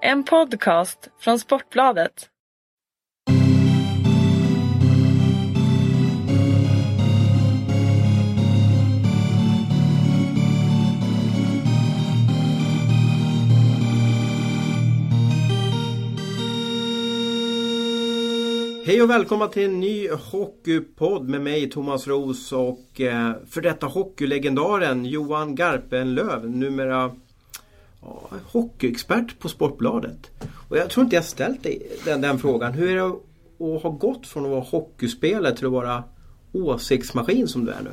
En podcast från Sportbladet. Hej och välkomna till en ny hockeypodd med mig Thomas Roos och eh, för detta hockeylegendaren Johan Garpenlöv, numera hockeyexpert på Sportbladet. Och jag tror inte jag ställt dig den, den frågan. Hur är det att ha gått från att vara hockeyspelare till att vara åsiktsmaskin som du är nu?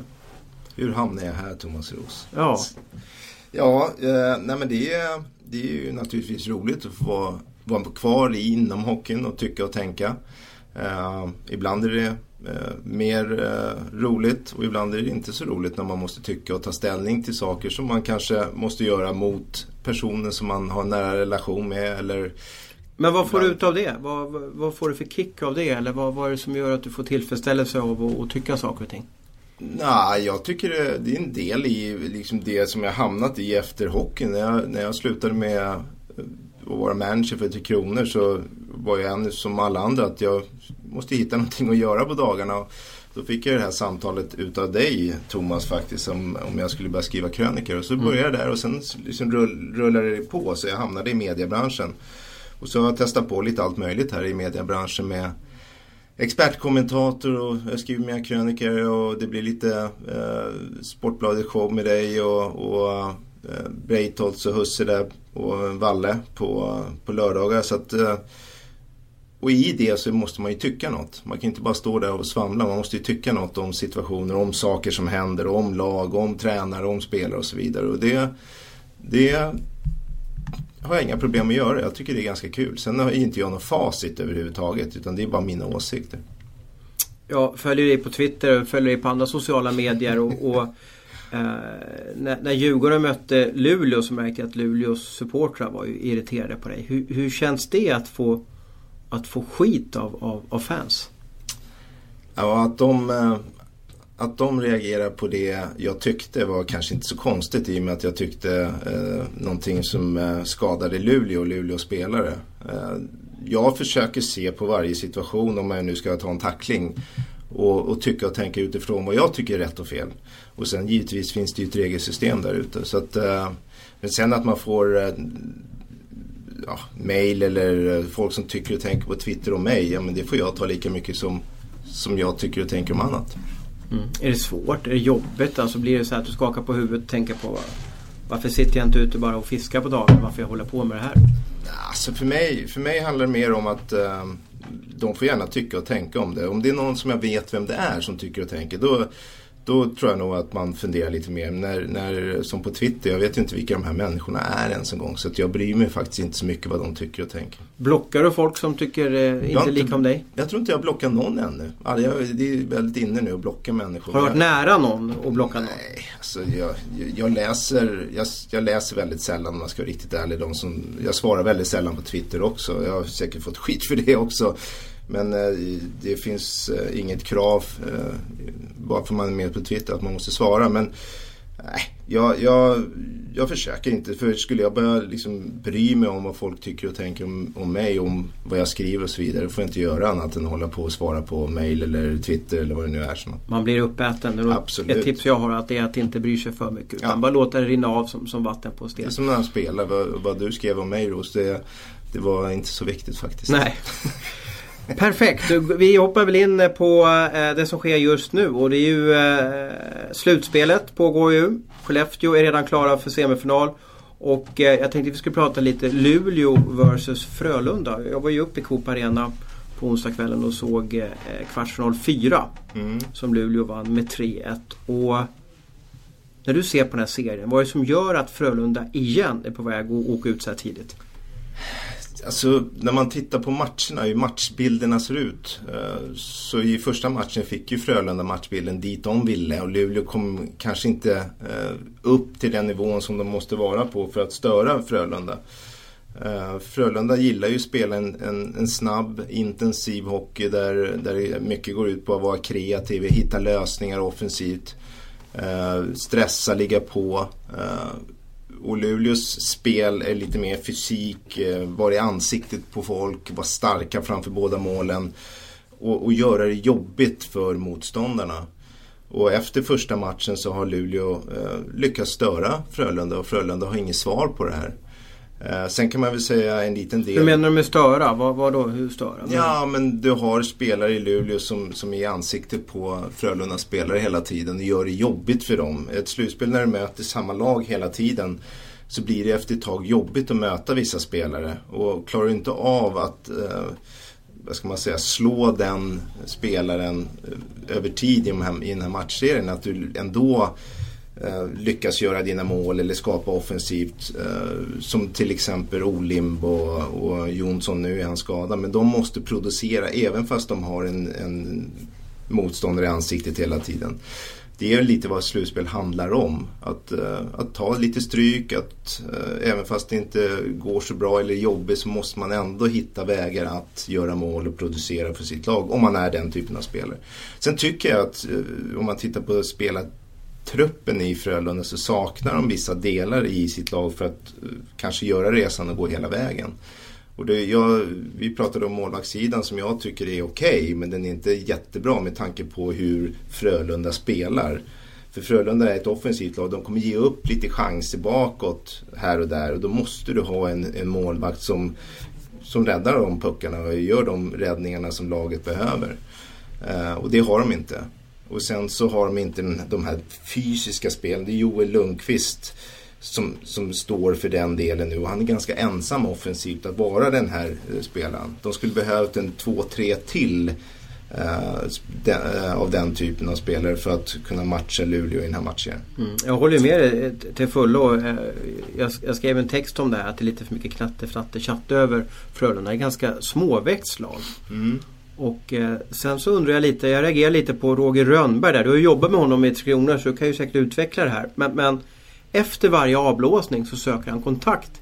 Hur hamnade jag här Thomas Ros? Ja, Ja, eh, nej men det är, det är ju naturligtvis roligt att få vara, vara kvar i inom hockeyn och tycka och tänka. Eh, ibland är det eh, mer eh, roligt och ibland är det inte så roligt när man måste tycka och ta ställning till saker som man kanske måste göra mot personer som man har en nära relation med eller men vad får du ut av det? Vad, vad, får du för kick av det? Eller vad, vad är det som gör att du får tillfredsställelse av att, att tycka saker och ting? Nej, jag tycker det, det är en del i liksom det som jag hamnat i efter hockeyn. När jag, när jag slutade med att vara manager för Tre Kronor så var jag en som alla andra att jag måste hitta någonting att göra på dagarna. Då fick jag det här samtalet utav dig Thomas faktiskt om, om jag skulle börja skriva krönikor. Och så började jag där och sen liksom rull, rullade det på så jag hamnade i mediebranschen. Och så har jag testat på lite allt möjligt här i mediebranschen med expertkommentator och jag skriver mina krönikor och det blir lite eh, Sportbladet show med dig och, och eh, Breitholtz och Husse där och Valle på, på lördagar. Så att, eh, och i det så måste man ju tycka något. Man kan inte bara stå där och svamla. Man måste ju tycka något om situationer, om saker som händer, om lag, om tränare, om spelare och så vidare. Och det, det har jag inga problem att göra. Jag tycker det är ganska kul. Sen har inte jag något facit överhuvudtaget utan det är bara mina åsikter. Jag följer dig på Twitter och följer dig på andra sociala medier och, och eh, när, när Djurgården mötte Luleå så märkte jag att Luleås supportrar var ju irriterade på dig. Hur, hur känns det att få, att få skit av, av, av fans? Ja, att de, eh, att de reagerar på det jag tyckte var kanske inte så konstigt i och med att jag tyckte eh, någonting som eh, skadade Luleå och Luleås spelare. Eh, jag försöker se på varje situation om jag nu ska ta en tackling och, och tycka och tänka utifrån vad jag tycker är rätt och fel. Och sen givetvis finns det ju ett regelsystem där ute. Så att, eh, men sen att man får eh, ja, mail eller eh, folk som tycker och tänker på Twitter om mig, ja men det får jag ta lika mycket som, som jag tycker och tänker om annat. Är det svårt? Är det jobbigt? Alltså blir det så att du skakar på huvudet och tänker på varför sitter jag inte ute bara och fiskar på dagen? Varför jag håller på med det här? Alltså för mig, för mig handlar det mer om att eh, de får gärna tycka och tänka om det. Om det är någon som jag vet vem det är som tycker och tänker då, då tror jag nog att man funderar lite mer. När, när, som på Twitter, jag vet ju inte vilka de här människorna är ens en gång. Så att jag bryr mig faktiskt inte så mycket vad de tycker och tänker. Blockar du folk som tycker eh, inte har lika om dig? Jag tror inte jag blockar någon ännu. Alltså, jag, det är väldigt inne nu att blocka människor. Har du varit nära någon och blockat någon? Nej, alltså jag, jag, läser, jag, jag läser väldigt sällan om man ska vara riktigt ärlig. De som, jag svarar väldigt sällan på Twitter också. Jag har säkert fått skit för det också. Men eh, det finns eh, inget krav, eh, bara för man är med på Twitter, att man måste svara. Men nej, jag, jag, jag försöker inte. För skulle jag börja liksom bry mig om vad folk tycker och tänker om, om mig, om vad jag skriver och så vidare. Då får jag inte göra annat än att hålla på och svara på mail eller Twitter eller vad det nu är. Så. Man blir uppäten. Absolut. Ett tips jag har är att det är att inte bry sig för mycket. Utan Ja. bara låta det rinna av som, som vatten på Det sten. är som när han spelar, vad, vad du skrev om mig Ros, det, det var inte så viktigt faktiskt. Nej. Perfekt. Vi hoppar väl in på eh, det som sker just nu och det är ju eh, slutspelet pågår ju. Skellefteå är redan klara för semifinal. Och eh, jag tänkte vi skulle prata lite Luleå versus Frölunda. Jag var ju uppe i Coop Arena på onsdagskvällen och såg kvartsfinal 4 Mm. som Luleå vann med 3-1. Och när du ser på den här serien, vad är det som gör att Frölunda igen är på väg att åka ut så här tidigt? Alltså när man tittar på matcherna, hur matchbilderna ser ut. Eh, så i första matchen fick ju Frölunda matchbilden dit de ville och Luleå kom kanske inte eh, upp till den nivån som de måste vara på för att störa Frölunda. Eh, Frölunda gillar ju att spela en, en, en snabb, intensiv hockey där, där mycket går ut på att vara kreativ, hitta lösningar offensivt. Stressa, ligga på. Och Luleås spel är lite mer fysik, eh, vara i ansiktet på folk, vara starka framför båda målen och, och göra det jobbigt för motståndarna. Och efter första matchen så har Luleå eh, lyckats störa Frölunda och Frölunda har inget svar på det här. Eh, sen kan man väl säga en liten del. Hur menar du med störa? Vad, vad då? Hur störa? Ja, men du har spelare i Luleå som, som är i ansiktet på Frölunda spelare hela tiden och gör det jobbigt för dem. Ett slutspel när du möter samma lag hela tiden så blir det efter ett tag jobbigt att möta vissa spelare. Och klarar du inte av att eh, vad ska man säga, slå den spelaren eh, över tid i här, i den här matchserien. Att du ändå Eh, lyckas göra dina mål eller skapa offensivt. Eh, som till exempel Olimb och, och Jonsson, nu är han skadad. Men de måste producera även fast de har en, en motståndare i ansiktet hela tiden. Det är lite vad slutspel handlar om. Att, eh, att ta lite stryk, att även fast det inte går så bra eller är jobbigt så måste man ändå hitta vägar att göra mål och producera för sitt lag. Om man är den typen av spelare. Sen tycker jag att om man tittar på spelet truppen i Frölunda så saknar de vissa delar i sitt lag för att eh, kanske göra resan och gå hela vägen. Och det, jag, vi pratade om målvaktssidan som jag tycker är okej okay, men den är inte jättebra med tanke på hur Frölunda spelar. För Frölunda är ett offensivt lag. De kommer ge upp lite chanser bakåt här och där och då måste du ha en, en målvakt som, som räddar de puckarna och gör de räddningarna som laget behöver. Uh, och det har de inte. Och sen så har de inte de här fysiska spelen. Det är Joel Lundqvist som, som står för den delen nu. Och han är ganska ensam offensivt att vara den här eh, spelaren. De skulle behövt en två, tre till Uh, den, uh, av den typen av spelare för att kunna matcha Luleå i den här matchen. Mm. Jag håller med dig till fullo. Jag, jag skrev en text om det här att det är lite för mycket knatte, fnatte, chatte över Frölunda. Det är ganska småväxt slag. Mm. Och eh, sen så undrar jag lite, jag reagerar lite på Roger Rönnberg där. Du har jobbat med honom i Tre Kronor så du kan ju säkert utveckla det här. Men, men efter varje avblåsning så söker han kontakt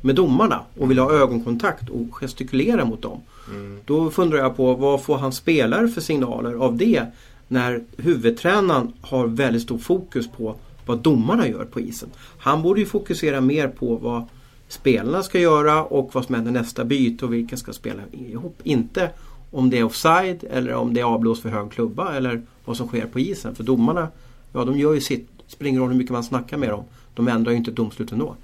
med domarna och vill ha ögonkontakt och gestikulera mot dem. Mm. Då funderar jag på vad får han spelare för signaler av det när huvudtränaren har väldigt stor fokus på vad domarna gör på isen. Han borde ju fokusera mer på vad spelarna ska göra och vad som händer nästa byte och vilka ska spela ihop. Inte om det är offside eller om det är avblåst för hög klubba eller vad som sker på isen. För domarna, ja de gör ju sitt. Det spelar ingen roll hur mycket man snackar med dem. De ändrar ju inte domslut ändå.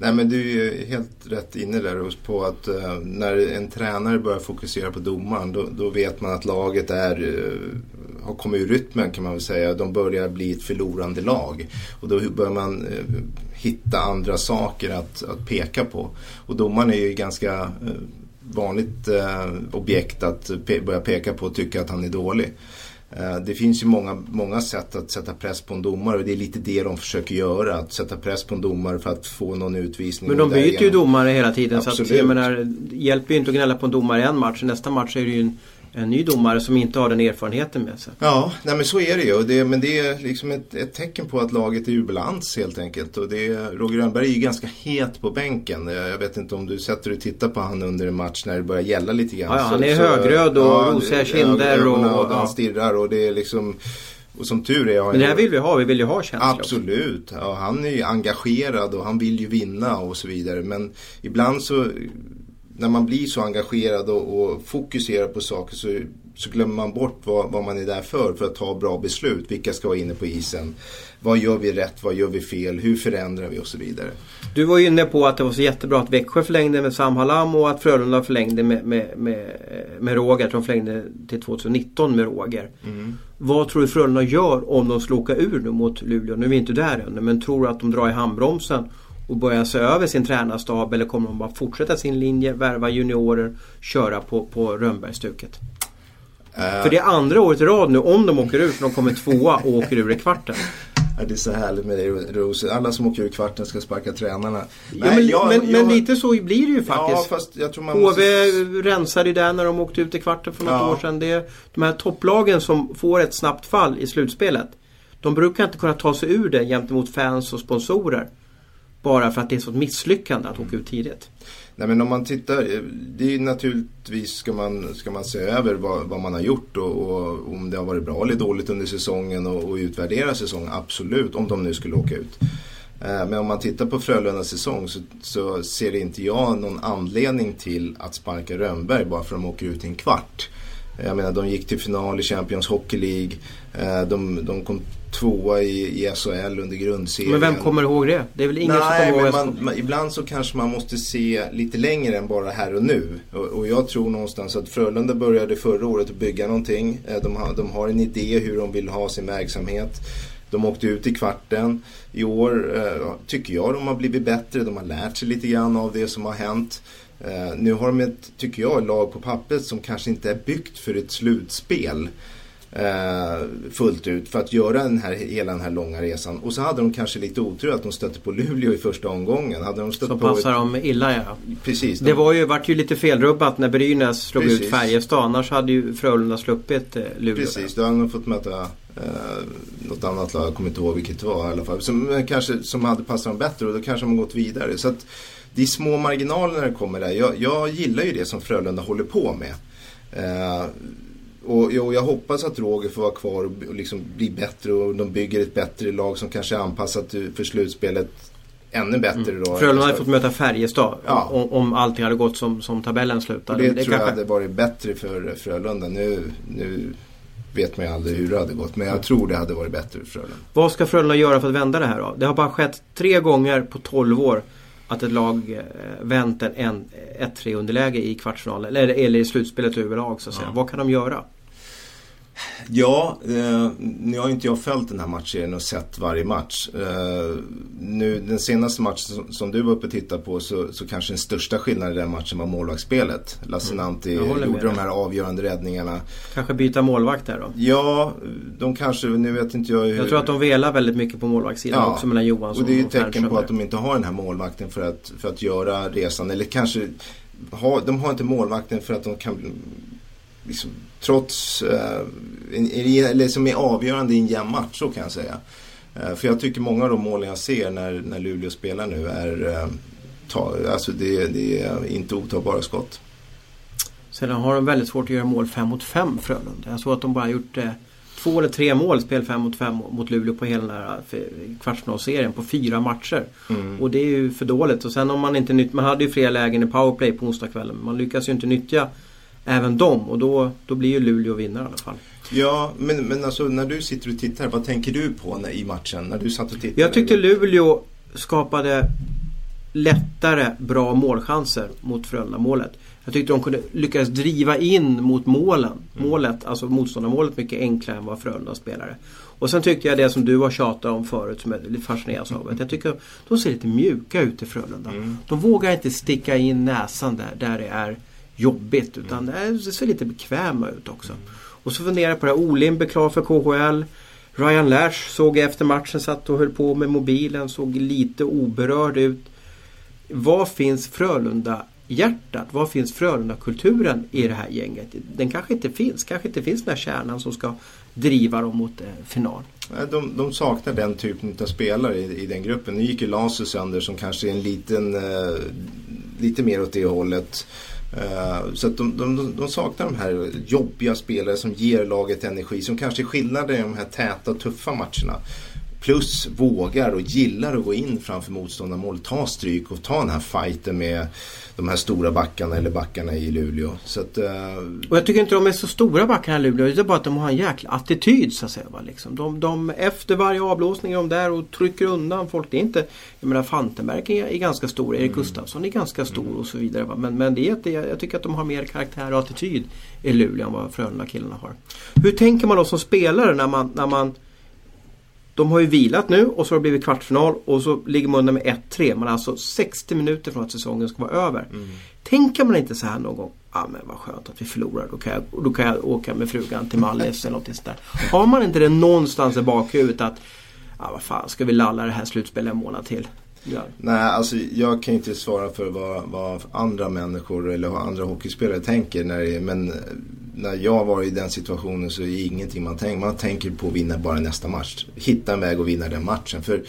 Nej men du är helt rätt inne där på att uh, när en tränare börjar fokusera på domaren då, då vet man att laget är, uh, har kommit ur rytmen kan man väl säga. De börjar bli ett förlorande lag. Och då börjar man uh, hitta andra saker att, att peka på. Och domaren är ju ganska vanligt objekt att pe börja peka på och tycka att han är dålig. Eh, det finns ju många, många sätt att sätta press på en domare och det är lite det de försöker göra. Att sätta press på en domare för att få någon utvisning. Men de byter ju domare hela tiden Absolut. så att, jag menar, det hjälper ju inte att gnälla på en domare en match. Nästa match är det ju en en ny domare som inte har den erfarenheten med sig. Ja, nej men så är det ju. Det, men det är liksom ett, ett, tecken på att laget är ur balans helt enkelt. Och det, Roger Rönnberg är ju ganska het på bänken. Jag vet inte om du sätter och tittar på han under en match när det börjar gälla lite grann. Ja, ja han är så, högröd och ja, rosiga kinder. Och, och, och, han stirrar och det är liksom och som tur är Men det här vill vi ha, vi vill ju ha känsla Absolut, ja, han är ju engagerad och han vill ju vinna och så vidare. Men ibland så när man blir så engagerad och, och fokuserar på saker så, så glömmer man bort vad, vad, man är där för. För att ta bra beslut. Vilka ska vara inne på isen? Vad gör vi rätt? Vad gör vi fel? Hur förändrar vi och så vidare. Du var inne på att det var så jättebra att Växjö förlängde med Sam Hallam och att Frölunda förlängde med, med, med, med Roger. De förlängde till 2019 med Roger. Mm. Vad tror du Frölunda gör om de skulle åka ur nu mot Luleå? Nu är vi inte där ännu men tror du att de drar i handbromsen och börja se över sin tränarstab eller kommer de bara fortsätta sin linje, värva juniorer, köra på, på Rönnbergstuket? Uh, För det är andra året i rad nu om de åker ut, för de kommer tvåa och åker ur i kvarten. Ja, det är så härligt med dig Rose. Alla som åker ur kvarten ska sparka tränarna. Ja, Nej, men, jag, men, jag, men, lite så blir det ju faktiskt. Ja, fast jag tror man HV måste... rensade ju där när de åkte ut i kvarten för något ja. år sedan. Det är de här topplagen som får ett snabbt fall i slutspelet. De brukar inte kunna ta sig ur det gentemot fans och sponsorer. Bara för att det är så ett misslyckande att åka ut tidigt. Nej men om man tittar, eh, det är naturligtvis ska man, ska man se över vad, vad man har gjort och, och, om det har varit bra eller dåligt under säsongen och, och utvärdera säsongen, absolut, om de nu skulle åka ut. Eh, men om man tittar på Frölundas säsong så, så ser inte jag någon anledning till att sparka Rönnberg bara för att de åker ut i en kvart. Jag menar de gick till final i Champions Hockey League. De, de kom tvåa i, i SHL under grundserien. Men vem kommer ihåg det? Det är väl ingen Nej, som kommer ihåg man, man, Ibland så kanske man måste se lite längre än bara här och nu. Och, och jag tror någonstans att Frölunda började förra året att bygga någonting. Eh, de har, de har en idé hur de vill ha sin verksamhet. De åkte ut i kvarten. I år eh, tycker jag de har blivit bättre. De har lärt sig lite grann av det som har hänt. Eh, nu har de ett, tycker jag, lag på pappret som kanske inte är byggt för ett slutspel eh, fullt ut för att göra den här, hela den här långa resan. Och så hade de kanske lite otur att de stötte på Luleå i första omgången. Hade de stött så på passar ett... de illa ja. Precis. De... Det var ju, vart ju lite felrubbat när Brynäs slog Precis. ut Färjestad. Annars hade ju Frölunda sluppit eh, Luleå. Precis, då hade de fått möta eh, något annat lag. Jag kommer inte ihåg vilket det var i alla fall. Som, kanske, som hade passat dem bättre och då kanske de gått vidare. Så att, det är små marginaler när det kommer där. Jag, jag gillar ju det som Frölunda håller på med. Eh, och, och jag hoppas att Roger får vara kvar och liksom bli bättre och de bygger ett bättre lag som kanske är anpassat för slutspelet ännu bättre då. Mm. Frölunda hade fått möta Färjestad Ja. om, om allting hade gått som, som tabellen slutade. det, Men tror jag kanske- hade varit bättre för Frölunda. Nu, nu vet man ju aldrig hur det hade gått. Men jag tror det hade varit bättre för Frölunda. Vad ska Frölunda göra för att vända det här då? Det har bara skett tre gånger på 12 år att ett lag eh, vänt en, en 1-3 underläge i kvartsfinalen eller, eller i slutspelet överlag så att säga. Vad kan de göra? Ja, eh, nu har inte jag följt den här matchserien och sett varje match. Eh, nu, den senaste matchen som, som du var uppe och tittade på så, så kanske den största skillnaden i den matchen var målvaktsspelet. Lassinantti Mm. Gjorde de här avgörande räddningarna. Kanske byta målvakt där då? Ja, de kanske, nu vet inte jag hur... Jag tror att de velar väldigt mycket på målvaktssidan Ja, också mellan Johansson Och det är ju och ett tecken på att de inte har den här målvakten för att, för att göra resan. Eller kanske, ha, de har inte målvakten för att de kan, liksom, trots, eh, eller som är avgörande i en jämn match, så kan jag säga. Eh, för jag tycker många av de målen jag ser när, när Luleå spelar nu är, eh, ta, alltså det, det är inte otagbara skott. Sedan har de väldigt svårt att göra mål 5 mot 5 Frölunda. Jag såg att de bara gjort eh, två eller tre mål spel 5 mot 5 mot Luleå på hela den här kvartsfinalserien på fyra matcher. Mm. Och det är ju för dåligt. Och sen om man inte nytt, man hade ju flera lägen i powerplay på onsdagskvällen. Man lyckas ju inte nyttja även dem och då, då blir ju Luleå vinnare i alla fall. Ja, men, men alltså när du sitter och tittar, vad tänker du på när, i matchen? När du satt och tittade? Jag tyckte Luleå skapade lättare bra målchanser mot Frölunda-målet. Jag tyckte de kunde lyckas driva in mot målen. Målet, alltså motståndarmålet mycket enklare än vad Frölunda spelare. Och sen tyckte jag det som du har tjatat om förut som jag lite fascinerad av. Att jag tycker de ser lite mjuka ut i Frölunda. De vågar inte sticka in näsan där, där det är jobbigt. Utan det det ser lite bekväma ut också. Och så funderar jag på det här. Olimbe klar för KHL. Ryan Lash såg jag efter matchen satt och höll på med mobilen. Såg lite oberörd ut. Vad finns Frölunda-hjärtat? Vad finns Frölunda-kulturen i det här gänget? Den kanske inte finns. Kanske inte finns den här kärnan som ska driva dem mot eh, final. De, de saknar den typen av spelare i, i den gruppen. Nu gick ju Lasu sönder som kanske är en liten, eh, lite mer åt det hållet. Eh, så att de, de, de, de saknar de här jobbiga spelare som ger laget energi. Som kanske är skillnaden i de här täta, tuffa matcherna. Plus vågar och gillar att gå in framför motståndarmål, ta stryk och ta den här fighten med de här stora backarna eller backarna i Luleå. Att, eh, Och jag tycker inte de är så stora backarna i Luleå. Det är bara att de har en jäkla attityd så att säga. Va? Liksom. De, de, efter varje avblåsning är de där och trycker undan folk. Det är inte, jag menar Fantenberg är, är ganska stor. Erik Gustafsson är ganska stor och så vidare. Va? Men, men det är det, jag tycker att de har mer karaktär och attityd i Luleå än vad Frölunda-killarna har. Hur tänker man då som spelare när man, när man de har ju vilat nu och så har det blivit kvartsfinal och så ligger man under med 1-3. Man är alltså 60 minuter från att säsongen ska vara över. Tänker man inte så här någon gång? Ja ah, men vad skönt att vi förlorar. Då kan jag, då kan jag åka med frugan till Mallis eller något sånt där. Har man inte det någonstans i bakhuvudet att Ja vad fan ska vi lalla det här slutspelet en månad till? Ja. Nej, alltså jag kan inte svara för vad, vad andra människor eller vad andra hockeyspelare tänker. När det, men eh, när jag var i den situationen så är det ingenting man tänker. Man tänker på att vinna bara nästa match. Hitta en väg att vinna den matchen. För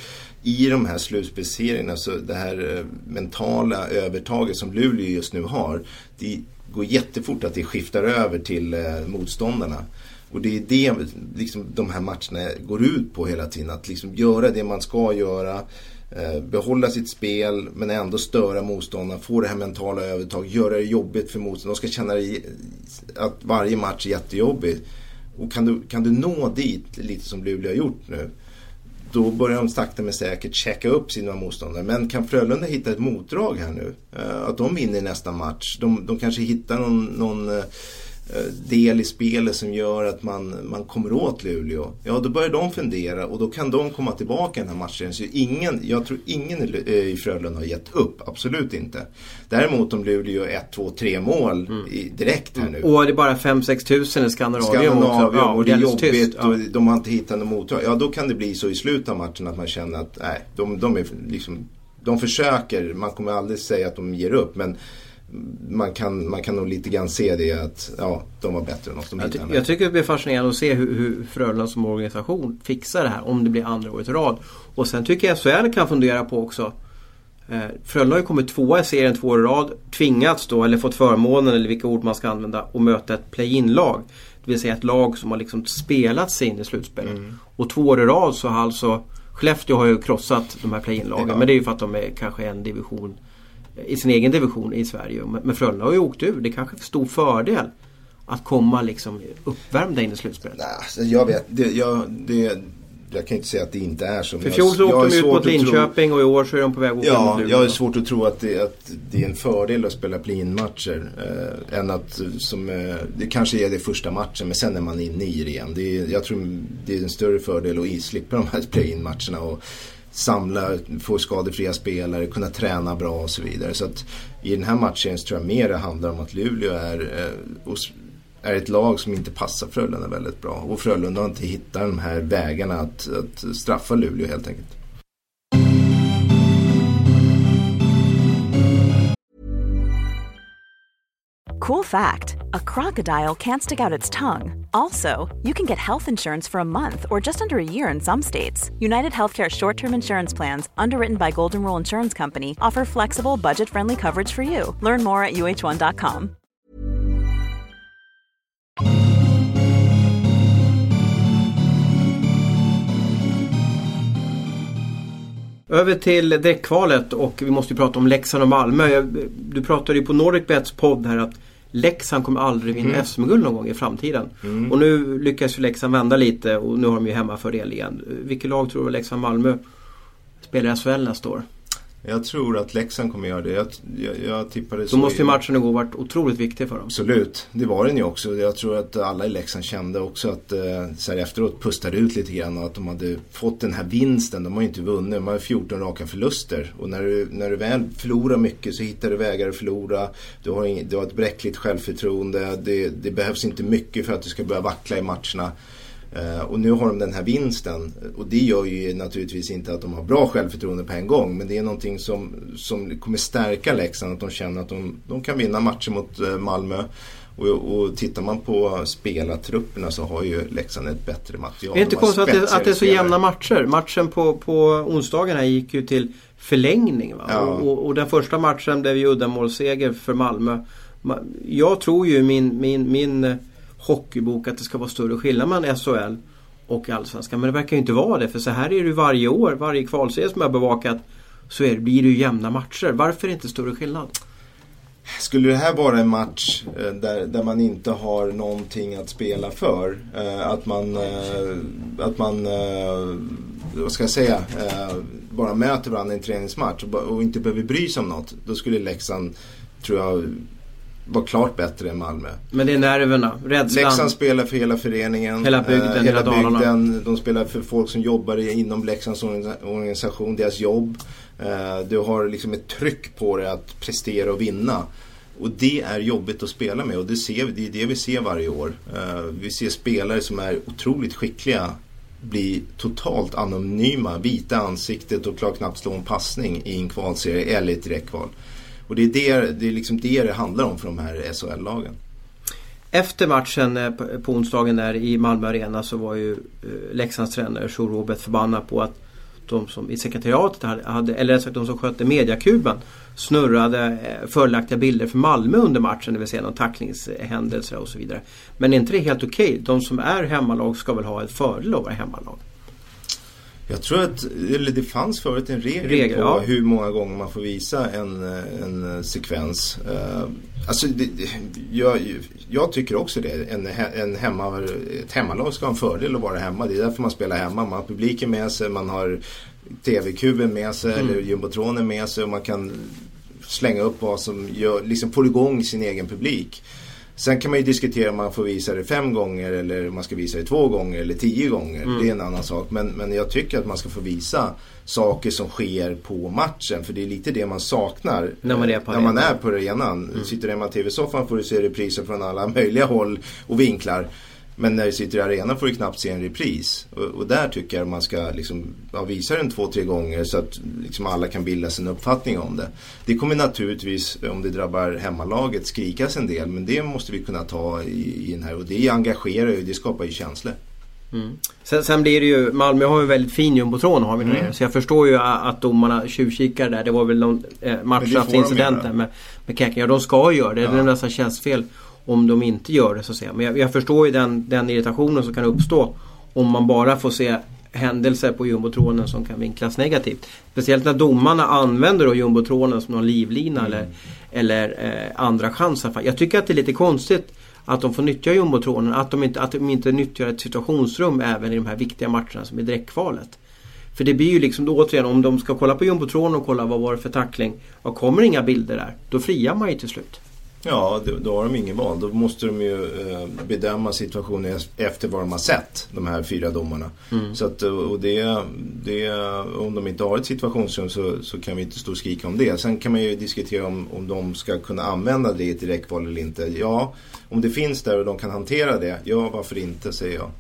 i de här slutspelsserierna så det här eh, mentala övertaget som Luleå just nu har. Det går jättefort att det skiftar över till eh, motståndarna. Och det är det liksom, de här matcherna går ut på hela tiden. Att liksom göra det man ska göra. Eh, behålla sitt spel men ändå störa motståndarna. få det här mentala övertag, göra det jobbigt för motståndarna. De ska känna att varje match är jättejobbig. Och kan du, kan du nå dit, lite som Luleå har gjort nu, då börjar de sakta men säkert checka upp sina motståndare. Men kan Frölunda hitta ett motdrag här nu? Eh, att de vinner nästa match. De, de kanske hittar någon, någon eh, del i spelet som gör att man, man kommer åt Luleå. Ja, då börjar de fundera och då kan de komma tillbaka i den här matchen. Så ingen, jag tror ingen i Frölunda har gett upp, absolut inte. Däremot om Luleå gör 1, 2, 3 mål mm. i, direkt här nu. Och det är bara 5-6 tusen i Skandinavium också. Ja, och det är jobbigt ja. och de har inte hittat något motdrag. Ja, då kan det bli så i slutet av matchen att man känner att nej, de, de är liksom de försöker, man kommer aldrig säga att de ger upp men man kan, man kan nog lite grann se det att ja, de var bättre än oss. De jag, ty jag tycker det blir fascinerande att se hur, hur Frölunda som organisation fixar det här om det blir andra året i rad. Och sen tycker jag SHL kan fundera på också eh, Frölunda har ju kommit tvåa i serien två år i rad. Tvingats då, eller fått förmånen eller vilka ord man ska använda, att möta ett play-in-lag. Det vill säga ett lag som har liksom spelat sig in i slutspelet. Mm. Och två år i rad så har alltså Skellefteå har ju krossat de här play-in-lagen. Ja. Men det är ju för att de är kanske en division i sin egen division i Sverige. Men Frölunda har ju åkt ur. Det är kanske är en stor fördel att komma liksom uppvärmda in i slutspelet. Nej, alltså jag vet. Det, jag, det, jag kan inte säga att det inte är så. För fjol så åkte de ut mot Linköping tro... och i år så är de på väg att åka Ja, mot jag har svårt att tro att det, att det är en fördel att spela play-in-matcher. Eh, än att som, eh, det kanske är det första matchen men sen är man inne i det igen. Det är, jag tror det är en större fördel att slippa de här play-in-matcherna. Och, samla, få skadefria spelare, kunna träna bra och så vidare. Så att i den här matchen så tror jag mer det handlar om att Luleå är, eh, är ett lag som inte passar Frölunda väldigt bra. Och Frölunda har inte hittat de här vägarna att, att straffa Luleå helt enkelt. Cool fact a crocodile can't stick out its tongue. Also, you can get health insurance for a month or just under a year in some states. United Healthcare short term insurance plans, underwritten by Golden Rule Insurance Company, offer flexible, budget friendly coverage for you. Learn more at uh1.com. Över till däckkvalet och vi måste prata om Leksand och Malmö. Du pratade ju på Nordic Bets podd här att Leksand kommer aldrig vinna mm. SM-guld någon gång i framtiden. Mm. Och nu lyckas ju Leksand vända lite och nu har de ju hemmafördel igen. Vilket lag tror du Leksand-Malmö spelar i SHL nästa år? Jag tror att Leksand kommer göra det. Jag, jag, jag tippade så. Då måste ju matchen igår varit otroligt viktig för dem. Absolut, det var den ju också. Jag tror att alla i Leksand kände också att eh, så här efteråt pustade ut lite grann och att de hade fått den här vinsten. De har ju inte vunnit, de har 14 raka förluster. Och när du, när du väl förlorar mycket så hittar du vägar att förlora. Du har, ing, du har ett bräckligt självförtroende. Det, det behövs inte mycket för att du ska börja vackla i matcherna. Uh, och nu har de den här vinsten och det gör ju naturligtvis inte att de har bra självförtroende på en gång men det är någonting som, som kommer stärka Leksand att de känner att de, de kan vinna matcher mot uh, Malmö. Och, och tittar man på spelartrupperna så har ju Leksand ett bättre material. Det är inte konstigt att det, att det är så jämna matcher. Matchen på, på onsdagen här gick ju till förlängning. Ja. Och, och, den första matchen blev ju uddamålsseger för Malmö. Jag tror ju min, min, min hockeybok att det ska vara större skillnad mellan SHL och Allsvenskan. Men det verkar ju inte vara det för så här är det ju varje år. Varje kvalserie som jag bevakat så är blir det ju jämna matcher. Varför är det inte större skillnad? Skulle det här vara en match eh, där, där man inte har någonting att spela för? Eh, att man, eh, att man eh, vad ska jag säga, eh, bara möter varandra i en träningsmatch och inte behöver bry sig om något. Då skulle Leksand, tror jag, var klart bättre än Malmö. Men det är nerverna, rädslan. Leksand spelar för hela föreningen. Hela bygden, eh, hela, hela bygden. De spelar för folk som jobbar inom Leksands organisation, deras jobb. Eh, du har liksom ett tryck på dig att prestera och vinna. Och det är jobbigt att spela med och det, ser, det är det vi ser varje år. Eh, vi ser spelare som är otroligt skickliga bli totalt anonyma, vita ansiktet och klarar knappt slå en passning i en kvalserie eller ett direktkval. Och det är det det, är liksom det det handlar om för de här SHL-lagen. Efter matchen eh, på onsdagen där i Malmö Arena så var ju eh, Leksands tränare Joe Robert förbannad på att de som i sekretariatet hade, eller rätt sagt de som skötte mediakuben snurrade eh, fördelaktiga bilder för Malmö under matchen, det vill säga någon tacklingshändelse och så vidare. Men är inte det helt okej? Okay? De som är hemmalag ska väl ha ett fördel att vara hemmalag? Jag tror att eller det fanns förut en regel, Regel, på ja. hur många gånger man får visa en, eh, en sekvens. Uh, alltså, det, jag, jag tycker också det. En, en hemma, ett hemmalag ska ha en fördel att vara hemma. Det är därför man spelar hemma. Man har publiken med sig, man har TV-kuben med sig Mm. eller jumbotronen med sig och man kan slänga upp vad som gör, liksom får igång sin egen publik. Sen kan man ju diskutera om man får visa det fem gånger eller om man ska visa det två gånger eller tio gånger. Mm. Det är en annan sak. Men, men jag tycker att man ska få visa saker som sker på matchen. För det är lite det man saknar När man är eh, på när man är på arenan. Sitter du hemma i TV-soffan får du se repriser från alla möjliga håll och vinklar. Men när du sitter i arenan får du knappt se en repris. Och, och där tycker jag man ska liksom, ja, visa den två, tre gånger så att liksom alla kan bilda sin uppfattning om det. Det kommer naturligtvis, om det drabbar hemmalaget, skrikas en del. Men det måste vi kunna ta i, i den här. Och det engagerar ju, det skapar ju känslor. Sen, sen blir det ju, Malmö har ju väldigt fin jumbotron har vi där Mm. Så jag förstår ju att domarna tjuvkikar där. Det var väl någon eh, matchstraffsincident de där med, med Käken. Ja de ska ju göra det. Det är Ja. nästan tjänstfel om de inte gör det så att säga. Men jag, jag förstår ju den, den irritationen som kan uppstå om man bara får se händelser på jumbotronen som kan vinklas negativt. Speciellt när domarna använder då jumbotronen som någon livlina eller, eller eh, andra chanser. Jag tycker att det är lite konstigt att de får nyttja jumbotronen. Att de, inte, att de inte nyttjar ett situationsrum även i de här viktiga matcherna som är direktkvalet. För det blir ju liksom då återigen om de ska kolla på jumbotronen och kolla vad var det för tackling. Och kommer inga bilder där, då friar man ju till slut. Ja, då, har de ingen val. Då måste de ju eh, bedöma situationen efter vad de har sett, de här fyra domarna. Så att, och det, det, om de inte har ett situationsrum så, så kan vi inte stå och skrika om det. Sen kan man ju diskutera om, om de ska kunna använda det i ett direktval eller inte. Ja, om det finns där och de kan hantera det, ja varför inte säger jag.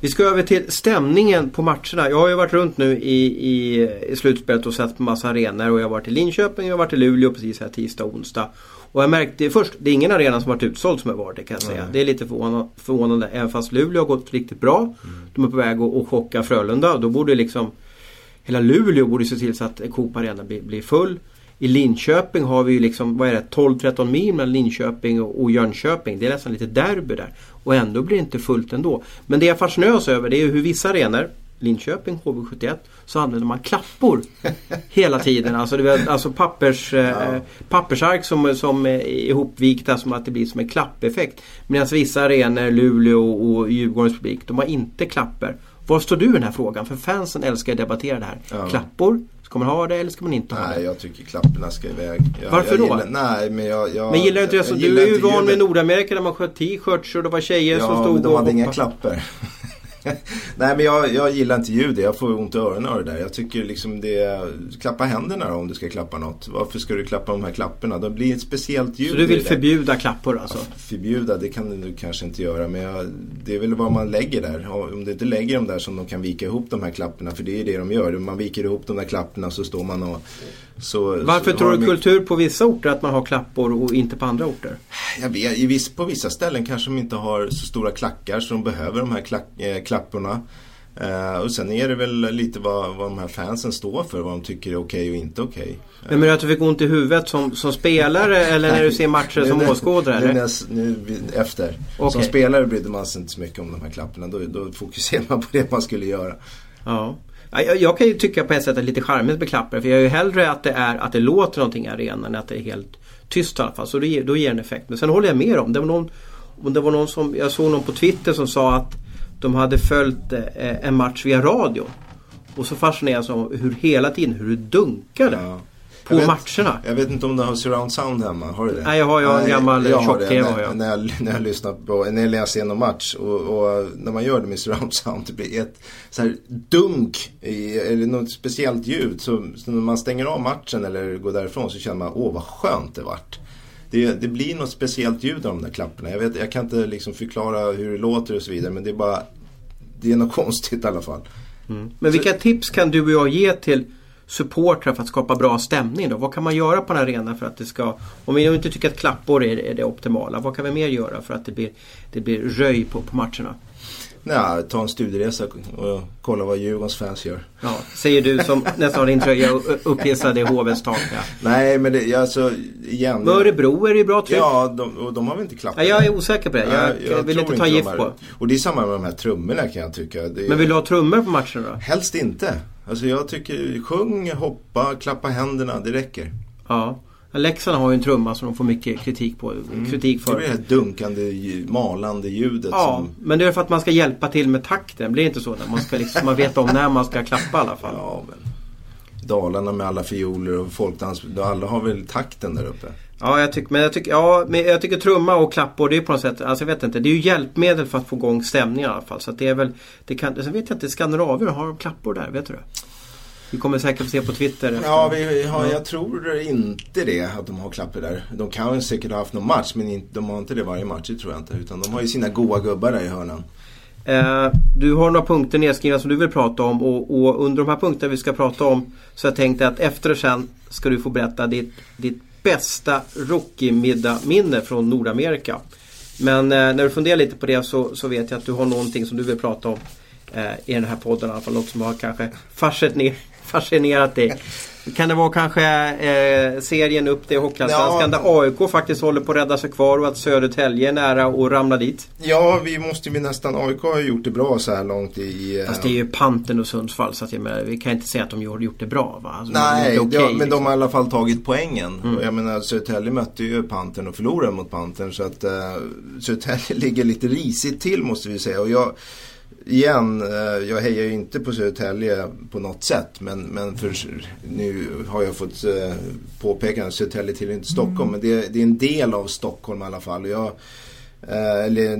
Vi ska över till stämningen på matcherna. Jag har ju varit runt nu i, i, i slutspelet och sett på massa arenor och jag har varit i Linköping, jag har varit i Luleå precis här tisdag och onsdag. Och jag märkte först, det är ingen arena som varit utsåld som har varit det kan jag säga. Nej. Det är lite förvånande, förvånande även fast Luleå har gått riktigt bra. De är på väg att, att chocka Frölunda. Då borde liksom Hela Luleå borde se till så att Coop Arena blir, blir full. I Linköping har vi ju liksom, vad är det, 12-13 mil mellan Linköping och, Jönköping. Det är nästan lite derby där. Och ändå blir det inte fullt ändå. Men det jag fascineras över det är hur vissa arenor Linköping, HV71, så använder man klappor hela tiden. Alltså, det är, alltså pappers, eh, pappersark som, som är ihopvikta som att det blir som en klappeffekt. Medan vissa arenor, Luleå och Djurgårdens publik, de har inte klappor. Var står du i den här frågan? För fansen älskar att debattera det här. Ja. Klappor, ska man ha det eller ska man inte ha Nej, det? jag tycker klapporna ska iväg. Jag, Varför jag då? Gillar, nej, men jag, jag, Men gillar inte det? jag du är ju van med. Nordamerika där man sköt t-shirts och det var tjejer som Ja, stod men de och hade inga hoppade. klappor. Nej men jag, jag gillar inte ljudet. Jag får ont i öronen av det där. Jag tycker liksom det... Klappa händerna då om du ska klappa något. Varför ska du klappa de här klapporna? Det blir ett speciellt ljud Så du vill förbjuda klappor alltså? Förbjuda, det kan du kanske inte göra. Men jag, det är väl vad man lägger där. Om du inte lägger dem där som de kan vika ihop de här klapporna. För det är det de gör. Man viker ihop de där klapporna så står man och... Så, Varför så tror du kultur på vissa orter att man har klappor och inte på andra orter? Jag vet, viss, på vissa ställen kanske de inte har så stora klackar så de behöver de här klack, eh, klapporna. Eh, och sen är det väl lite vad, vad de här fansen står för, vad de tycker är okej och inte okej. Men menar du att du fick ont i huvudet som, som spelare eller när du ser matcher som Nu- nu- åskådare? Nu, nu, vi- efter. Okej. Som spelare brydde man sig inte så mycket om de här klapparna. Då, då fokuserar man på det man skulle göra. Ja. Jag, jag kan ju tycka på ett sätt att det är lite charmigt med klappar. För jag är ju hellre att det, är, att det låter någonting i arenan än att det är helt tyst i alla fall. Så det, då ger det en effekt. Men sen håller jag med om. Det var någon, om det var någon som, jag såg någon på Twitter som sa att de hade följt eh, en match via radio. Och så fascinerades jag av hur hela tiden hur det dunkade Ja på Jag vet- matcherna. Jag vet inte om du har surround sound hemma, har du det? Nej, jag har ju en gammal jag tjock-tv När, jag. när jag. När jag lyssnar på, när jag ser någon match och, och när man gör det med surround sound det blir ett så här dunk i, eller något speciellt ljud. Så, så när man stänger av matchen eller går därifrån så känner man, åh vad skönt det vart. Det, det blir något speciellt ljud av de där klapparna. Jag, vet, jag kan inte liksom förklara hur det låter och så vidare men det är bara, det är något konstigt i alla fall. Men vilka tips kan du och jag ge till supportrar för att skapa bra stämning då? Vad kan man göra på en arena för att det ska... Om vi inte tycker att klappor är, är det optimala, vad kan vi mer göra för att det blir, det blir röj på, på matcherna? Nej, ta en studieresa och kolla vad Djurgårdens fans gör. Ja, säger du som nästan har din tröja upphissad i hovets tak. Ja. Nej, men det, alltså igen. Örebro är det ju bra tryck. Ja, de, och de har väl inte klappat. Ja, jag är osäker på det. Jag, jag, jag vill inte ta gift på. Och det är samma med de här trummorna kan jag tycka. Det, men vill du ha trummor på matchen då? Helst inte. Alltså jag tycker sjung, hoppa, klappa händerna, det räcker. Ja. Leksand har ju en trumma som de får mycket kritik, på, mm. kritik för. Det blir det här dunkande, malande ljudet. Ja, som... men det är för att man ska hjälpa till med takten. Blir det inte så? När man, ska liksom, man vet om när man ska klappa i alla fall. Ja, men Dalarna med alla fioler och folkdans. Alla har väl takten där uppe. Ja, jag tycker, men jag tycker, ja, men jag tycker trumma och klappor det är på något sätt, alltså jag vet inte, det är ju hjälpmedel för att få igång stämningen i alla fall. Så det är väl, det kan, sen vet jag inte, skandinavier har de klappor där, vet du det? Vi kommer säkert få se på Twitter. Efter. Ja, vi har, jag tror inte det att de har klappor där. De kan säkert ha haft någon match men de har inte det varje match, det tror jag inte. Utan de har ju sina goa gubbar där i hörnan. Eh, du har några punkter nedskrivna som du vill prata om och, och, under de här punkterna vi ska prata om så jag tänkte att efter och sen ska du få berätta ditt, ditt bästa rookie-middag-minne från Nordamerika. Men eh, när du funderar lite på det så, så vet jag att du har någonting som du vill prata om eh, i den här podden i alla fall. Något som har kanske fascinerat, fascinerat dig. Kan det vara kanske eh, serien upp till Hockeyallsvenskan ja. där AIK faktiskt håller på att rädda sig kvar och att Södertälje är nära att ramla dit? Ja, vi måste ju nästan... AIK har gjort det bra så här långt i... Eh... Fast det är ju Panten och Sundsvall så att jag menar, vi kan inte säga att de har gjort det bra va? Alltså, Nej, okay, ja, men liksom. de har i alla fall tagit poängen. Mm. Jag menar Södertälje mötte ju Panten och förlorade mot Panten så att eh, Södertälje ligger lite risigt till måste vi säga. Och jag igen, eh, jag hejar ju inte på Södertälje på något sätt. Men, men för, nu har jag fått eh, påpeka att Södertälje tillhör inte Stockholm. Mm. Men det, det, är en del av Stockholm i alla fall. Jag, eh, eller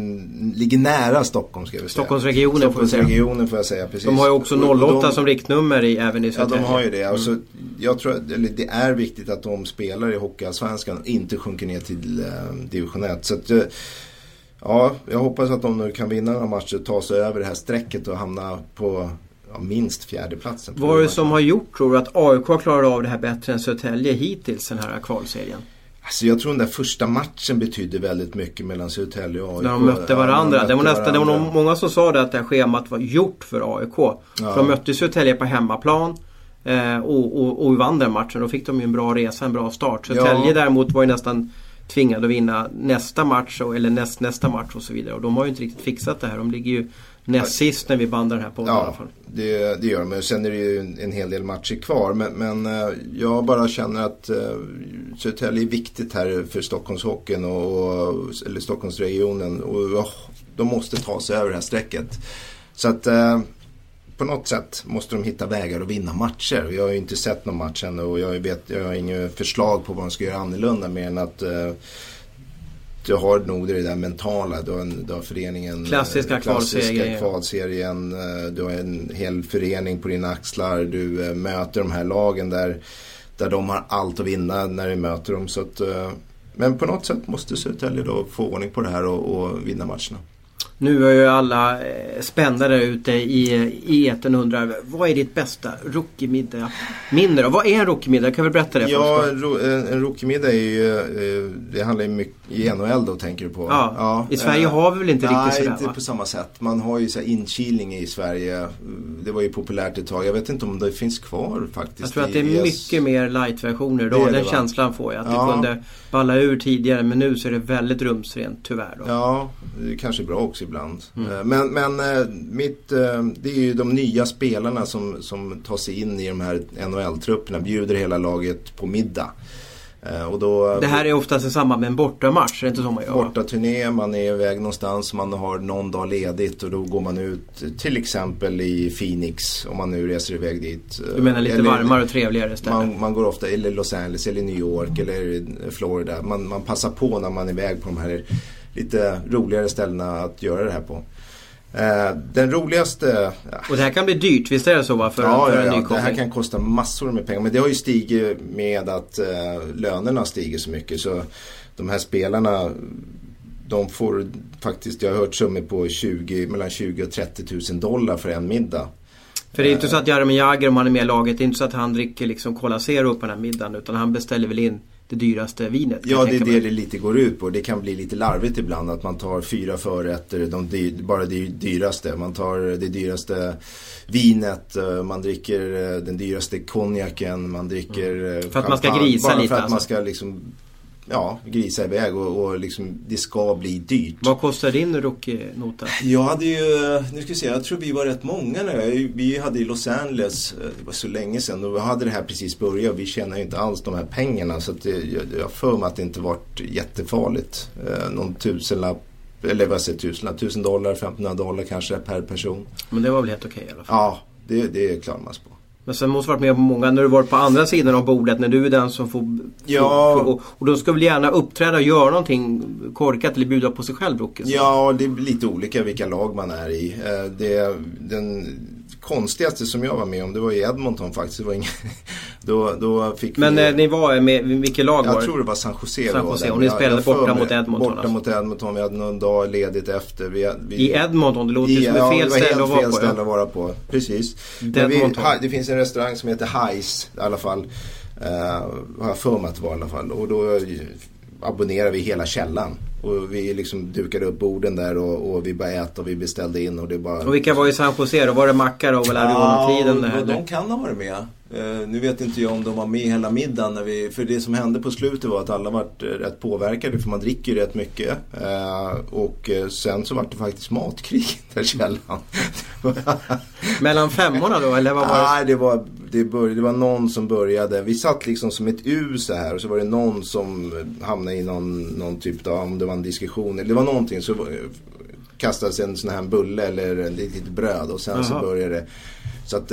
ligger nära Stockholm ska vi säga. Stockholmsregionen, Stockholmsregionen får jag säga. Precis. De har ju också 08 de, som riktnummer i, även i Södertälje. Ja, de har ju det. Mm. Alltså, jag tror eller, det är viktigt att de spelar i Hockeyallsvenskan och inte sjunker ner till eh, division 1. Så att, Ja, jag hoppas att de nu kan vinna några matcher, ta sig över det här strecket och hamna på ja, minst fjärdeplatsen. Vad är det som har gjort tror du att AIK har klarat av det här bättre än Södertälje hittills den här kvalserien? Alltså jag tror den där första matchen betydde väldigt mycket mellan Södertälje och AIK. När de mötte varandra. Ja, de mötte det var nästan, varandra. det var många som sa det att det här schemat var gjort för AIK. Ja. För de mötte Södertälje på hemmaplan. Eh, och, och, och vann den matchen. Då fick de ju en bra resa, en bra start. Södertälje ja. däremot var ju nästan tvingade att vinna nästa match eller näst, nästa match och så vidare. Och de har ju inte riktigt fixat det här. De ligger ju näst sist när vi bandar den här podden ja, i alla fall. Det, det gör de. Sen är det ju en, en hel del matcher kvar. Men, men uh, jag bara känner att uh, Södertälje är viktigt här för Stockholmshockeyn och, och, eller Stockholmsregionen. Och uh, de måste ta sig över det här strecket. Så att uh, på något sätt måste de hitta vägar att vinna matcher. Jag har ju inte sett någon match ännu och jag, vet, jag har inget förslag på vad de ska göra annorlunda mer än att uh, du har nog det där mentala. Du har, en, du har föreningen. Klassiska, eh, klassiska kvalserien. Eh, du har en hel förening på dina axlar. Du uh, möter de här lagen där, där de har allt att vinna när du möter dem. Så att, men på något sätt måste Södertälje då få ordning på det här och, och vinna matcherna. Nu är ju alla eh, spända där ute i, i eten och undrar vad är ditt bästa rookie-middag? Minne då? Vad är en rookie-middag? Kan vi berätta det Ja, en, en rookie-middag är ju, eh, det handlar ju mycket i NHL då tänker du på? Ja, ja i Sverige äh, har vi väl inte nej, riktigt sådär Nej, inte va? på samma sätt. Man har ju så inkilning i Sverige. Det var ju populärt ett tag. Jag vet inte om det finns kvar faktiskt. Jag tror att det är mycket mer light-versioner idag. Den det, känslan får jag. Att ja. det kunde balla ur tidigare men nu så är det väldigt rumsrent tyvärr. Då. Ja, det är kanske är bra också ibland. Mm. Eh, men, men eh, mitt, eh, det är ju de nya spelarna som, som tar sig in i de här NHL-trupperna. Bjuder hela laget på middag. Då, det här är oftast i samband med en bortamatch, är det inte så man gör? Bortaturné, man är iväg någonstans, man har någon dag ledigt och då går man ut till exempel i Phoenix om man nu reser iväg dit. Du menar lite eller, varmare och trevligare ställen? Man, man, går ofta, eller Los Angeles eller New York eller Florida. Man, man passar på när man är iväg på de här lite roligare ställena att göra det här på. Eh, den roligaste... Och det här kan bli dyrt, visst är det så? Va? För, ja, för ja, ja. det här kan kosta massor med pengar. Men det har ju stigit med att eh, lönerna stiger så mycket. Så de här spelarna de får faktiskt, jag har hört summor på 20, mellan 20 och 30 000 dollar för en middag. För det är inte så att Jaromir Jagr om han är med i laget, det är inte så att han dricker liksom Cola Zero på den här middagen utan han beställer väl in det dyraste vinet. Ja, det är det det lite går ut på. Det kan bli lite larvigt ibland att man tar fyra förrätter, de dy bara det dyraste. Man tar det dyraste vinet, eh, man dricker eh, den dyraste konjaken, man dricker... Mm. För att man ska grisa bara lite? för att alltså. man ska liksom ja, grisa iväg och, och liksom, det ska bli dyrt. Vad kostar din rookie-nota? Jag hade ju, nu ska vi se, jag tror vi var rätt många nu. Vi hade i Los Angeles, eh, det var så länge sedan och vi hade det här precis börjat och vi tjänar ju inte alls de här pengarna. Så att det, jag, jag för mig att det inte varit jättefarligt. Eh, någon tusenlapp eller vad säger tusen, tusen dollar, 1500 dollar kanske per person. Men det var väl helt okej okay, i alla fall? Ja, det, det klarar man sig på. Men sen måste du varit med på många, när du varit på andra sidan av bordet, när du är den som får... Ja. Får, och, och de ska väl gärna uppträda och göra någonting korkat eller bjuda på sig själv Brocke? Ja, det är lite olika vilka lag man är i. Eh, det, den konstigaste som jag var med om det var i Edmonton faktiskt. Det var ingen, då, då fick Men vi, eh, ni var med, vilket lag jag var? Jag tror det var San Jose. San Jose och ni spelade borta mot Edmonton? Borta alltså. mot Edmonton. Vi hade någon dag ledigt efter. Vi, vi, I Edmonton? Det låter i, som ett fel ställe att vara fel på. ställe att vara på. Precis. Vi, det finns en restaurang som heter Highs i alla fall. Uh, har jag för mig att det var i alla fall. Och då abonnerade vi hela källan. Och vi liksom dukade upp borden där och, och vi började äta och vi beställde in och det bara... Och vilka var i San Jose då? Var det Macca då? Eller ja, tiden där, de kan ha varit med. Uh, nu vet inte jag om de var med hela middagen. När vi, för det som hände på slutet var att alla var uh, rätt påverkade för man dricker ju rätt mycket. Uh, och sen så var det faktiskt matkrig där källan. Mellan femmorna då eller vad var det? Nej, det var, det, började, det var någon som började. Vi satt liksom som ett U så här och så var det någon som hamnade i någon, någon typ av, om det var en diskussion. Eller det var någonting så kastades en sån här bulle eller ett litet bröd och sen Aha. så började det. Så att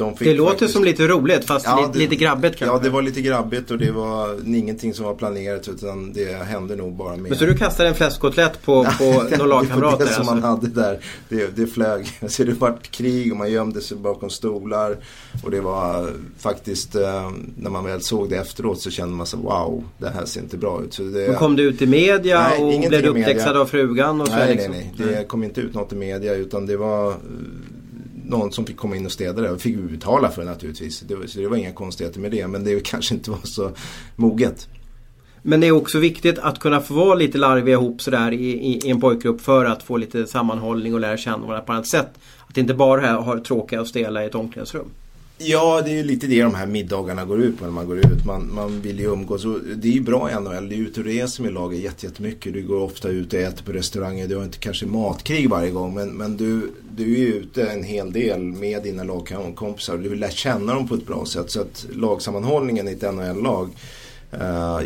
de det låter faktiskt... som lite roligt fast ja, lite, det, lite grabbigt kanske. Ja det var lite grabbigt och det var ingenting som var planerat utan det hände nog bara med. Men så du kastade en fläskkotlett på, på någon lagkamrat? Det, det som alltså. man hade där. Det, det flög. Så det var krig och man gömde sig bakom stolar. Och det var faktiskt eh, när man väl såg det efteråt så kände man sig wow det här ser inte bra ut. Så det, Men kom det ut i media nej, och blev upptäckt av frugan? Och så nej, liksom? nej, nej. Det kom inte ut något i media utan det var någon som fick komma in och städa det. Det fick vi betala för det naturligtvis. Det så det var inga konstigheter med det. Men det kanske inte var så moget. Men det är också viktigt att kunna få vara lite larviga ihop sådär i, i, i en pojkgrupp för att få lite sammanhållning och lära känna varandra på annat sätt. Att inte bara ha tråkiga och stela i ett omklädningsrum. Ja, det är ju lite det de här middagarna går ut på när man går ut. Man, man vill ju umgås. Och det är ju bra i NHL. Det är ute och reser med laget jättemycket. Du går ofta ut och äter på restauranger. Du har inte kanske matkrig varje gång. Men, men du, du är ute en hel del med dina lagkompisar. Du vill lära känna dem på ett bra sätt. Så att lagsammanhållningen i ett NHL-lag uh, eh,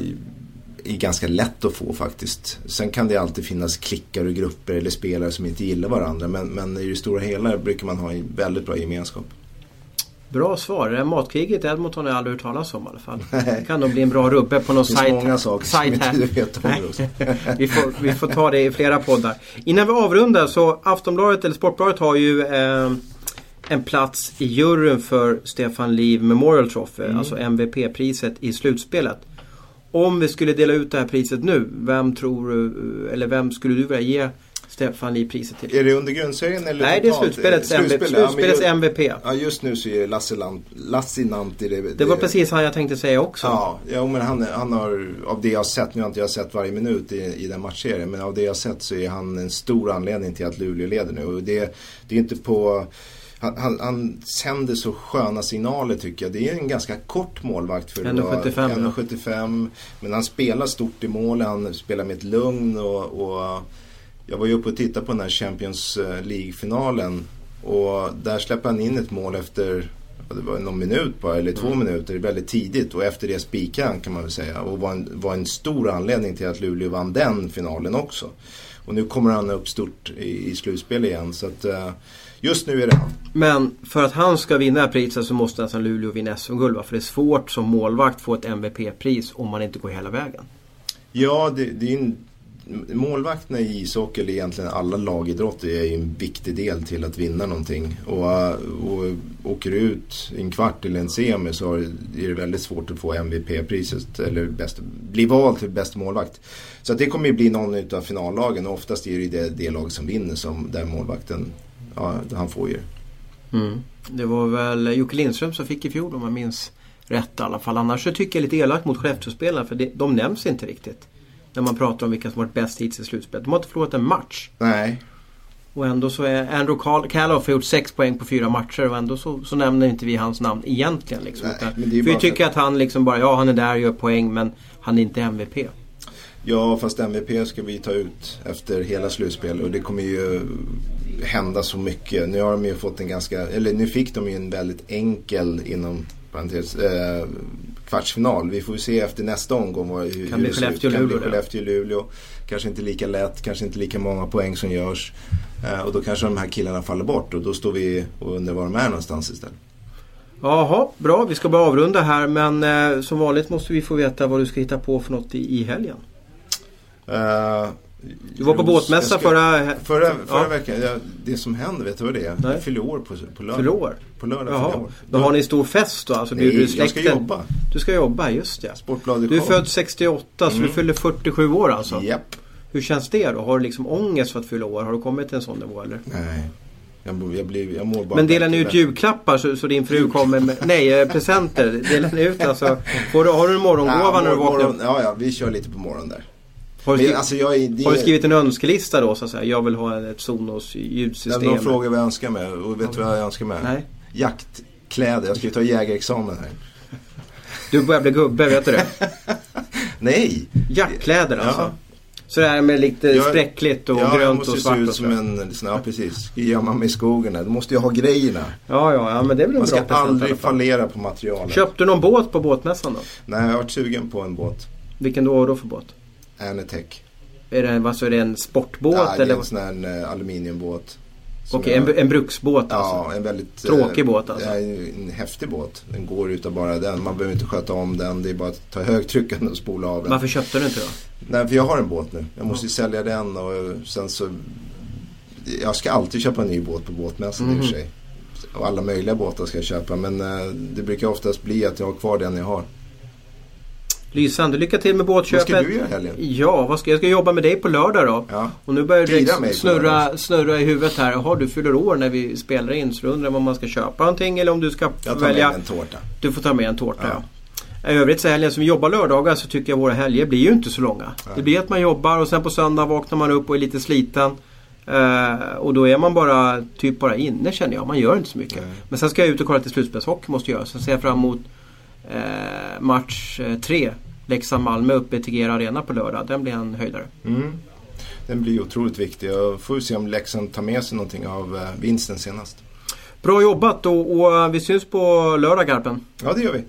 är ganska lätt att få faktiskt. Sen kan det alltid finnas klickar och grupper eller spelare som inte gillar varandra. Men, men i det stora hela brukar man ha en väldigt bra gemenskap. Bra svar. Det här matkriget i Edmonton har jag aldrig hört talas om i alla fall. Det kan nog bli en bra rubbe på någon sajt. Det finns många saker som inte du vet om vi, får, vi får ta det i flera poddar. Innan vi avrundar så Aftonbladet eller Sportbladet har ju eh, en plats i juryn för Stefan Liv Memorial Trophy. Mm. Alltså MVP-priset i slutspelet. Om vi skulle dela ut det här priset nu, vem tror du, eller vem skulle du vilja ge Stefan Lee-priset till. Är det under grundserien eller Nej, det är slutspelets, Slutspel, MVP, slutspelets ja, MVP. Ja, just nu så är Lassinantti det, det. Det var precis han jag tänkte säga också. Ja, ja men han, han har, av det jag har sett, nu har inte jag sett varje minut i, i den matchserien, men av det jag har sett så är han en stor anledning till att Luleå leder nu. Och det, det är inte på han, han, han sänder så sköna signaler tycker jag. Det är en ganska kort målvakt för 1,75. 1,75. Men han spelar stort i mål, han spelar med ett lugn och, och jag var ju uppe och tittade på den här Champions eh, League-finalen. Och där släppte han in ett mål efter det var någon minut bara, eller två mm. minuter, väldigt tidigt. Och efter det spikade han kan man väl säga. Och var en, var en stor anledning till att Luleå vann den finalen också. Och nu kommer han upp stort i, i slutspel igen. Så att uh, just nu är det han. Men för att han ska vinna priset så måste alltså Luleå vinna SM-guld För det är svårt som målvakt få ett MVP-pris om man inte går hela vägen. Ja, det, det är en målvakterna i ishockey, eller egentligen alla lagidrotter, är ju en viktig del till att vinna någonting. Och, eh, och åker du ut en kvart eller en semi så är det väldigt svårt att få MVP-priset eller bäst, bli vald till bäst målvakt. Så att det kommer ju bli någon av finallagen och oftast är det det, det lag som vinner som den målvakten, ja, han får ju. Mm. Det var väl Jocke Lindström som fick i fjol om jag minns rätt i alla fall. Annars så tycker jag lite elakt mot Skellefteåspelarna för det, de nämns inte riktigt. När man pratar om vilka som varit bäst hittills i slutspelet. De har inte förlorat en match. Nej. Och ändå så är Andrew Calof har gjort 6 poäng på fyra matcher och ändå så, så nämner inte vi hans namn egentligen. Liksom. Nej, Utan, för vi tycker att han liksom bara, ja han är där och gör poäng men han är inte MVP. Ja, fast MVP ska vi ta ut efter hela slutspelet och det kommer ju hända så mycket. Nu har de ju fått en ganska, eller nu fick de ju en väldigt enkel inom parentes, eh, kvartsfinal. Vi får ju se efter nästa omgång vad, hur Kan hur det ser ut. Kan bli Luleå, det. Skellefteå och Luleå. Kanske inte lika lätt, kanske inte lika många poäng som görs. Eh, och då kanske de här killarna faller bort och då står vi och undrar var de är någonstans istället. Jaha, bra. Vi ska bara avrunda här men eh, som vanligt måste vi få veta vad du ska hitta på för något i, i helgen. Eh, Du var på båtmässa ska- förra... Förra, förra Ja. veckan, ja, det som händer, vet du vad det är? Nej. Jag fyller år på, på lördag. Fyller år? På lördag Jaha, år. då har ni stor fest då? Alltså, bjuder du Nej, jag ska jobba. Du ska jobba, just det. Sportbladet Du är född 68 så du fyller 47 år alltså. Japp. Hur känns det då? Har du liksom ångest för att fylla år? Har du kommit till en sån nivå eller? Nej. Jag, jag, blir, jag mår bara Men delar ni ut julklappar så, så din fru kommer med... Nej, eh, presenter. Delar ni ut alltså? Du, har du en morgongåva Ja, när du vaknar morgon, ja, ja, vi kör lite på morgonen där. Har du, Men, skrivit, alltså, är- det, har du skrivit en önskelista då så att säga? Jag vill ha ett Sonos ljudsystem. De frågar vad jag önskar mig och vet du vad jag önskar mig? Nej. Jaktkläder. Jag ska ju ta jägarexamen här. Du börjar bli gubbe, vet du det? Nej! Jackkläder alltså? Ja. Så det här med lite Jag- spräckligt och ja, grönt måste och svart se ut och så. som en, ja precis. Gömma mig i skogen. Då måste jag ha grejerna. Ja, ja, ja, men det är väl en Man bra ska aldrig fall. fallera på materialet. Köpte du någon båt på båtmässan då? Nej, jag har varit sugen på en båt. Vilken då, då för båt? Anatech. Är det, vad så är det en sportbåt Ja, det eller? är en sån här eh, aluminiumbåt. Okej, jag- en, en bruksbåt Ja, alltså? en väldigt... Tråkig eh, båt alltså? Ja, en häftig båt. Den går utav bara den. Man behöver inte sköta om den. Det är bara att ta högtrycken och spola av den. Varför köpte du inte då? Nej, för jag har en båt nu. Jag måste ju sälja den och sen så... Jag ska alltid köpa en ny båt på båtmässan i och för Mhm. sig. Och alla möjliga båtar ska jag köpa. Men eh, det brukar oftast bli att jag har kvar den jag har. Lysande, lycka till med Vad båtköpet. ska du göra helgen? Ja, vad ska, jag ska jobba med dig på lördag då. Ja. Och nu börjar det på snurra, snurra i huvudet här. Jaha, du fyller år när vi spelar in. Så då undrar om man ska köpa någonting eller om du ska Jag tar välja. med en tårta. Du får ta med en tårta ja. Ja. I övrigt så helgen som vi jobbar lördagar så tycker jag våra helger blir ju inte så långa. Nej. Det blir att man jobbar och sen på söndag vaknar man upp och är lite sliten. Eh, och då är man bara typ bara inne känner jag. Man gör inte så mycket. Nej. Men sen ska jag ut och kolla till slutspelshockey måste jag göra. Sen ser jag fram emot eh, match eh, tre. Leksand-Malmö uppe i Tegera Arena på lördag. Den blir en höjdare. Mm. Den blir otroligt viktig. Jag får se om Leksand tar med sig någonting av eh, vinsten senast. Bra jobbat och, och vi syns på lördag Garpen. Ja, det gör vi.